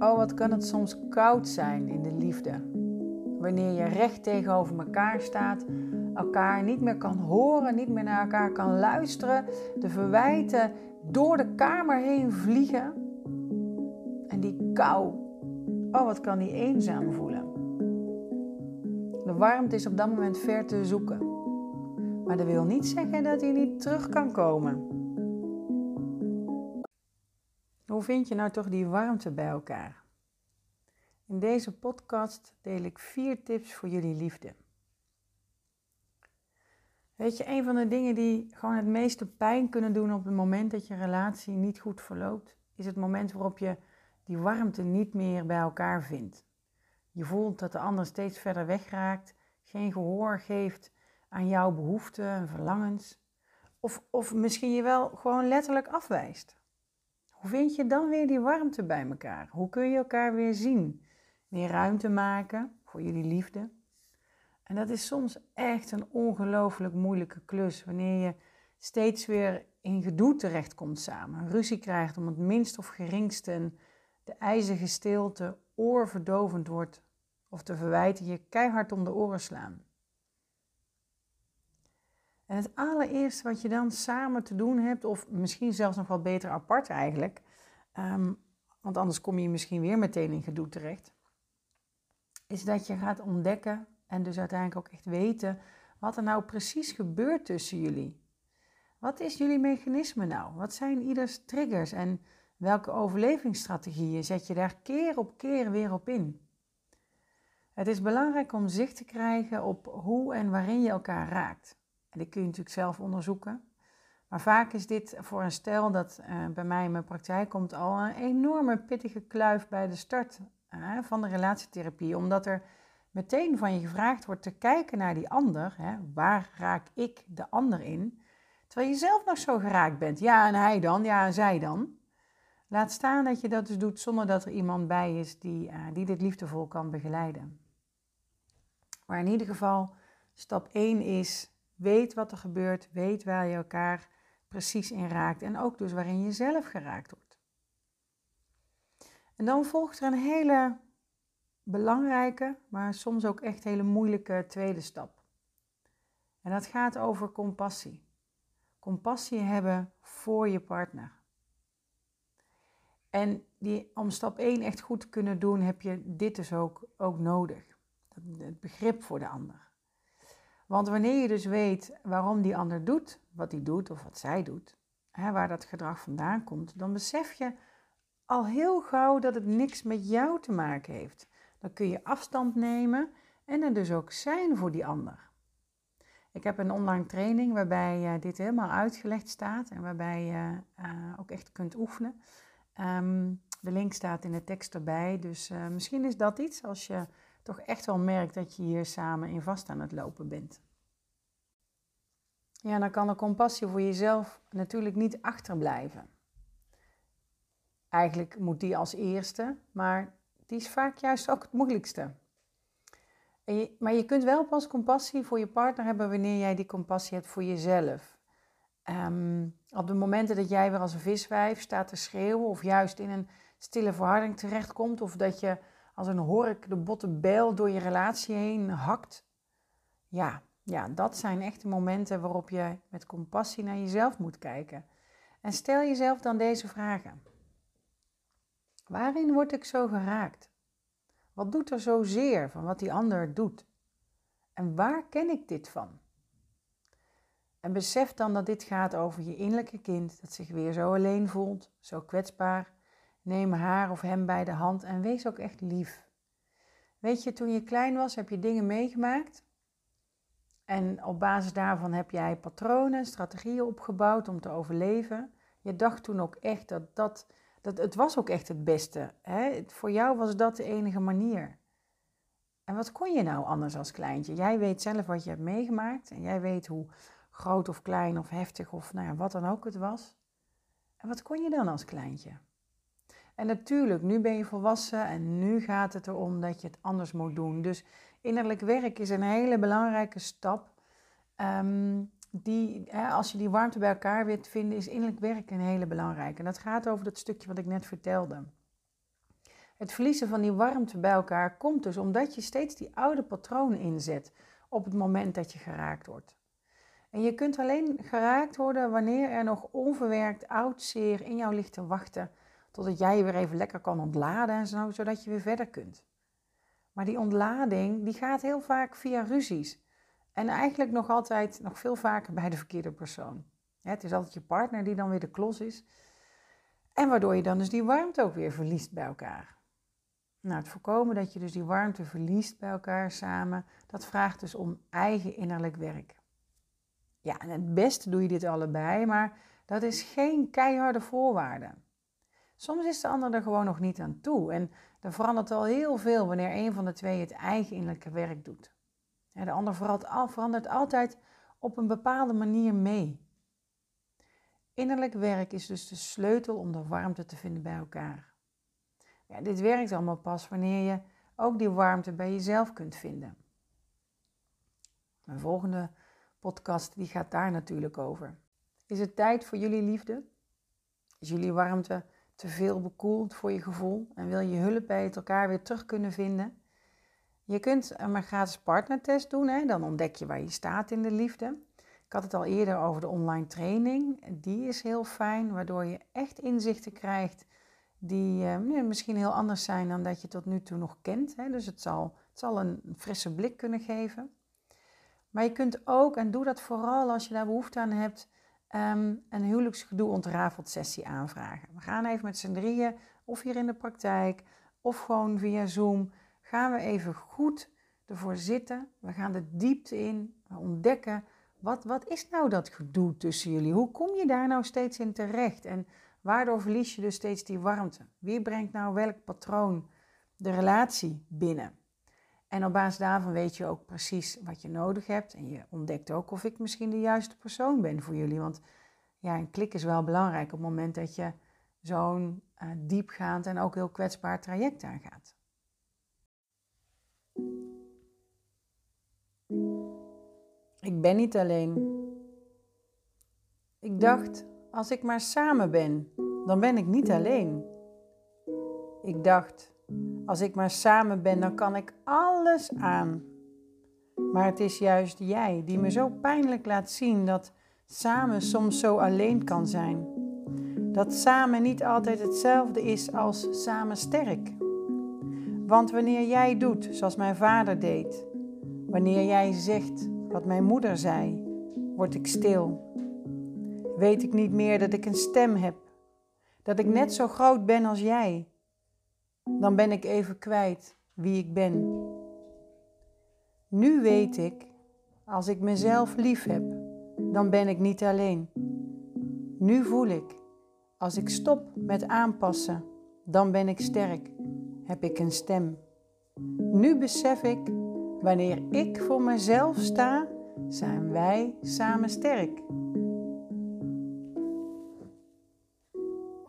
Oh, wat kan het soms koud zijn in de liefde. Wanneer je recht tegenover elkaar staat, elkaar niet meer kan horen, niet meer naar elkaar kan luisteren, de verwijten door de kamer heen vliegen. En die kou, oh wat kan die eenzaam voelen. De warmte is op dat moment ver te zoeken. Maar dat wil niet zeggen dat hij niet terug kan komen. Hoe vind je nou toch die warmte bij elkaar? In deze podcast deel ik vier tips voor jullie liefde. Weet je, een van de dingen die gewoon het meeste pijn kunnen doen op het moment dat je relatie niet goed verloopt, is het moment waarop je die warmte niet meer bij elkaar vindt. Je voelt dat de ander steeds verder wegraakt, geen gehoor geeft aan jouw behoeften en verlangens. Of, of misschien je wel gewoon letterlijk afwijst. Hoe vind je dan weer die warmte bij elkaar? Hoe kun je elkaar weer zien? Meer ruimte maken voor jullie liefde. En dat is soms echt een ongelooflijk moeilijke klus wanneer je steeds weer in gedoe terechtkomt samen. Ruzie krijgt om het minst of geringste en de ijzige stilte oorverdovend wordt of de verwijten je keihard om de oren slaan. En het allereerste wat je dan samen te doen hebt, of misschien zelfs nog wel beter apart eigenlijk, um, want anders kom je misschien weer meteen in gedoe terecht, is dat je gaat ontdekken en dus uiteindelijk ook echt weten wat er nou precies gebeurt tussen jullie. Wat is jullie mechanisme nou? Wat zijn ieders triggers en welke overlevingsstrategieën zet je daar keer op keer weer op in? Het is belangrijk om zicht te krijgen op hoe en waarin je elkaar raakt. En dit kun je natuurlijk zelf onderzoeken. Maar vaak is dit voor een stel dat uh, bij mij in mijn praktijk komt al een enorme pittige kluif bij de start uh, van de relatietherapie. Omdat er meteen van je gevraagd wordt te kijken naar die ander. Waar raak ik de ander in? Terwijl je zelf nog zo geraakt bent. Ja, en hij dan? Ja, en zij dan? Laat staan dat je dat dus doet zonder dat er iemand bij is die, uh, die dit liefdevol kan begeleiden. Maar in ieder geval, stap 1 is Weet wat er gebeurt, weet waar je elkaar precies in raakt en ook dus waarin je zelf geraakt wordt. En dan volgt er een hele belangrijke, maar soms ook echt hele moeilijke tweede stap. En dat gaat over compassie. Compassie hebben voor je partner. En die, om stap 1 echt goed te kunnen doen, heb je dit dus ook, ook nodig. Het begrip voor de ander. Want wanneer je dus weet waarom die ander doet wat hij doet of wat zij doet, hè, waar dat gedrag vandaan komt, dan besef je al heel gauw dat het niks met jou te maken heeft. Dan kun je afstand nemen en er dus ook zijn voor die ander. Ik heb een online training waarbij uh, dit helemaal uitgelegd staat en waarbij je uh, ook echt kunt oefenen. Um, de link staat in de tekst erbij, dus uh, misschien is dat iets als je toch echt wel merkt dat je hier samen in vast aan het lopen bent. Ja, dan kan de compassie voor jezelf natuurlijk niet achterblijven. Eigenlijk moet die als eerste, maar die is vaak juist ook het moeilijkste. Maar je kunt wel pas compassie voor je partner hebben wanneer jij die compassie hebt voor jezelf. Um, op de momenten dat jij weer als een viswijf staat te schreeuwen of juist in een stille verharding terechtkomt of dat je als een hork de botte bijl door je relatie heen hakt. Ja, ja, dat zijn echte momenten waarop je met compassie naar jezelf moet kijken. En stel jezelf dan deze vragen. Waarin word ik zo geraakt? Wat doet er zo zeer van wat die ander doet? En waar ken ik dit van? En besef dan dat dit gaat over je innerlijke kind dat zich weer zo alleen voelt, zo kwetsbaar, Neem haar of hem bij de hand en wees ook echt lief. Weet je, toen je klein was, heb je dingen meegemaakt. En op basis daarvan heb jij patronen, strategieën opgebouwd om te overleven. Je dacht toen ook echt dat dat, dat het was ook echt het beste. Hè? Voor jou was dat de enige manier. En wat kon je nou anders als kleintje? Jij weet zelf wat je hebt meegemaakt en jij weet hoe groot of klein of heftig of nou ja, wat dan ook het was. En wat kon je dan als kleintje? En natuurlijk, nu ben je volwassen en nu gaat het erom dat je het anders moet doen. Dus innerlijk werk is een hele belangrijke stap. Um, die, hè, als je die warmte bij elkaar wilt vinden, is innerlijk werk een hele belangrijke. En dat gaat over dat stukje wat ik net vertelde. Het verliezen van die warmte bij elkaar komt dus omdat je steeds die oude patronen inzet op het moment dat je geraakt wordt. En je kunt alleen geraakt worden wanneer er nog onverwerkt oud zeer in jou ligt te wachten totdat jij je weer even lekker kan ontladen en zo, zodat je weer verder kunt. Maar die ontlading die gaat heel vaak via ruzies. En eigenlijk nog altijd, nog veel vaker bij de verkeerde persoon. Het is altijd je partner die dan weer de klos is. En waardoor je dan dus die warmte ook weer verliest bij elkaar. Nou, het voorkomen dat je dus die warmte verliest bij elkaar samen, dat vraagt dus om eigen innerlijk werk. Ja, en het beste doe je dit allebei, maar dat is geen keiharde voorwaarde. Soms is de ander er gewoon nog niet aan toe en er verandert al heel veel wanneer een van de twee het eigen innerlijke werk doet. De ander verandert altijd op een bepaalde manier mee. Innerlijk werk is dus de sleutel om de warmte te vinden bij elkaar. Ja, dit werkt allemaal pas wanneer je ook die warmte bij jezelf kunt vinden. Mijn volgende podcast die gaat daar natuurlijk over. Is het tijd voor jullie liefde? Is jullie warmte te veel bekoeld voor je gevoel en wil je hulp bij het elkaar weer terug kunnen vinden? Je kunt een gratis partnertest doen, hè? dan ontdek je waar je staat in de liefde. Ik had het al eerder over de online training. Die is heel fijn, waardoor je echt inzichten krijgt die eh, misschien heel anders zijn dan dat je tot nu toe nog kent. Hè? Dus het zal, het zal een frisse blik kunnen geven. Maar je kunt ook, en doe dat vooral als je daar behoefte aan hebt, um, een huwelijksgedoe ontrafeld sessie aanvragen. We gaan even met z'n drieën, of hier in de praktijk, of gewoon via Zoom, gaan we even goed ervoor zitten. We gaan de diepte in, we ontdekken, wat, wat is nou dat gedoe tussen jullie? Hoe kom je daar nou steeds in terecht? En waardoor verlies je dus steeds die warmte? Wie brengt nou welk patroon de relatie binnen? En op basis daarvan weet je ook precies wat je nodig hebt. En je ontdekt ook of ik misschien de juiste persoon ben voor jullie. Want ja, een klik is wel belangrijk op het moment dat je zo'n uh, diepgaand en ook heel kwetsbaar traject aangaat. Ik ben niet alleen. Ik dacht, als ik maar samen ben, dan ben ik niet alleen. Ik dacht, als ik maar samen ben, dan kan ik alles aan. Maar het is juist jij die me zo pijnlijk laat zien dat samen soms zo alleen kan zijn. Dat samen niet altijd hetzelfde is als samen sterk. Want wanneer jij doet zoals mijn vader deed, wanneer jij zegt wat mijn moeder zei, word ik stil. Weet ik niet meer dat ik een stem heb, dat ik net zo groot ben als jij dan ben ik even kwijt wie ik ben. Nu weet ik, als ik mezelf lief heb, dan ben ik niet alleen. Nu voel ik, als ik stop met aanpassen, dan ben ik sterk, heb ik een stem. Nu besef ik, wanneer ik voor mezelf sta, zijn wij samen sterk.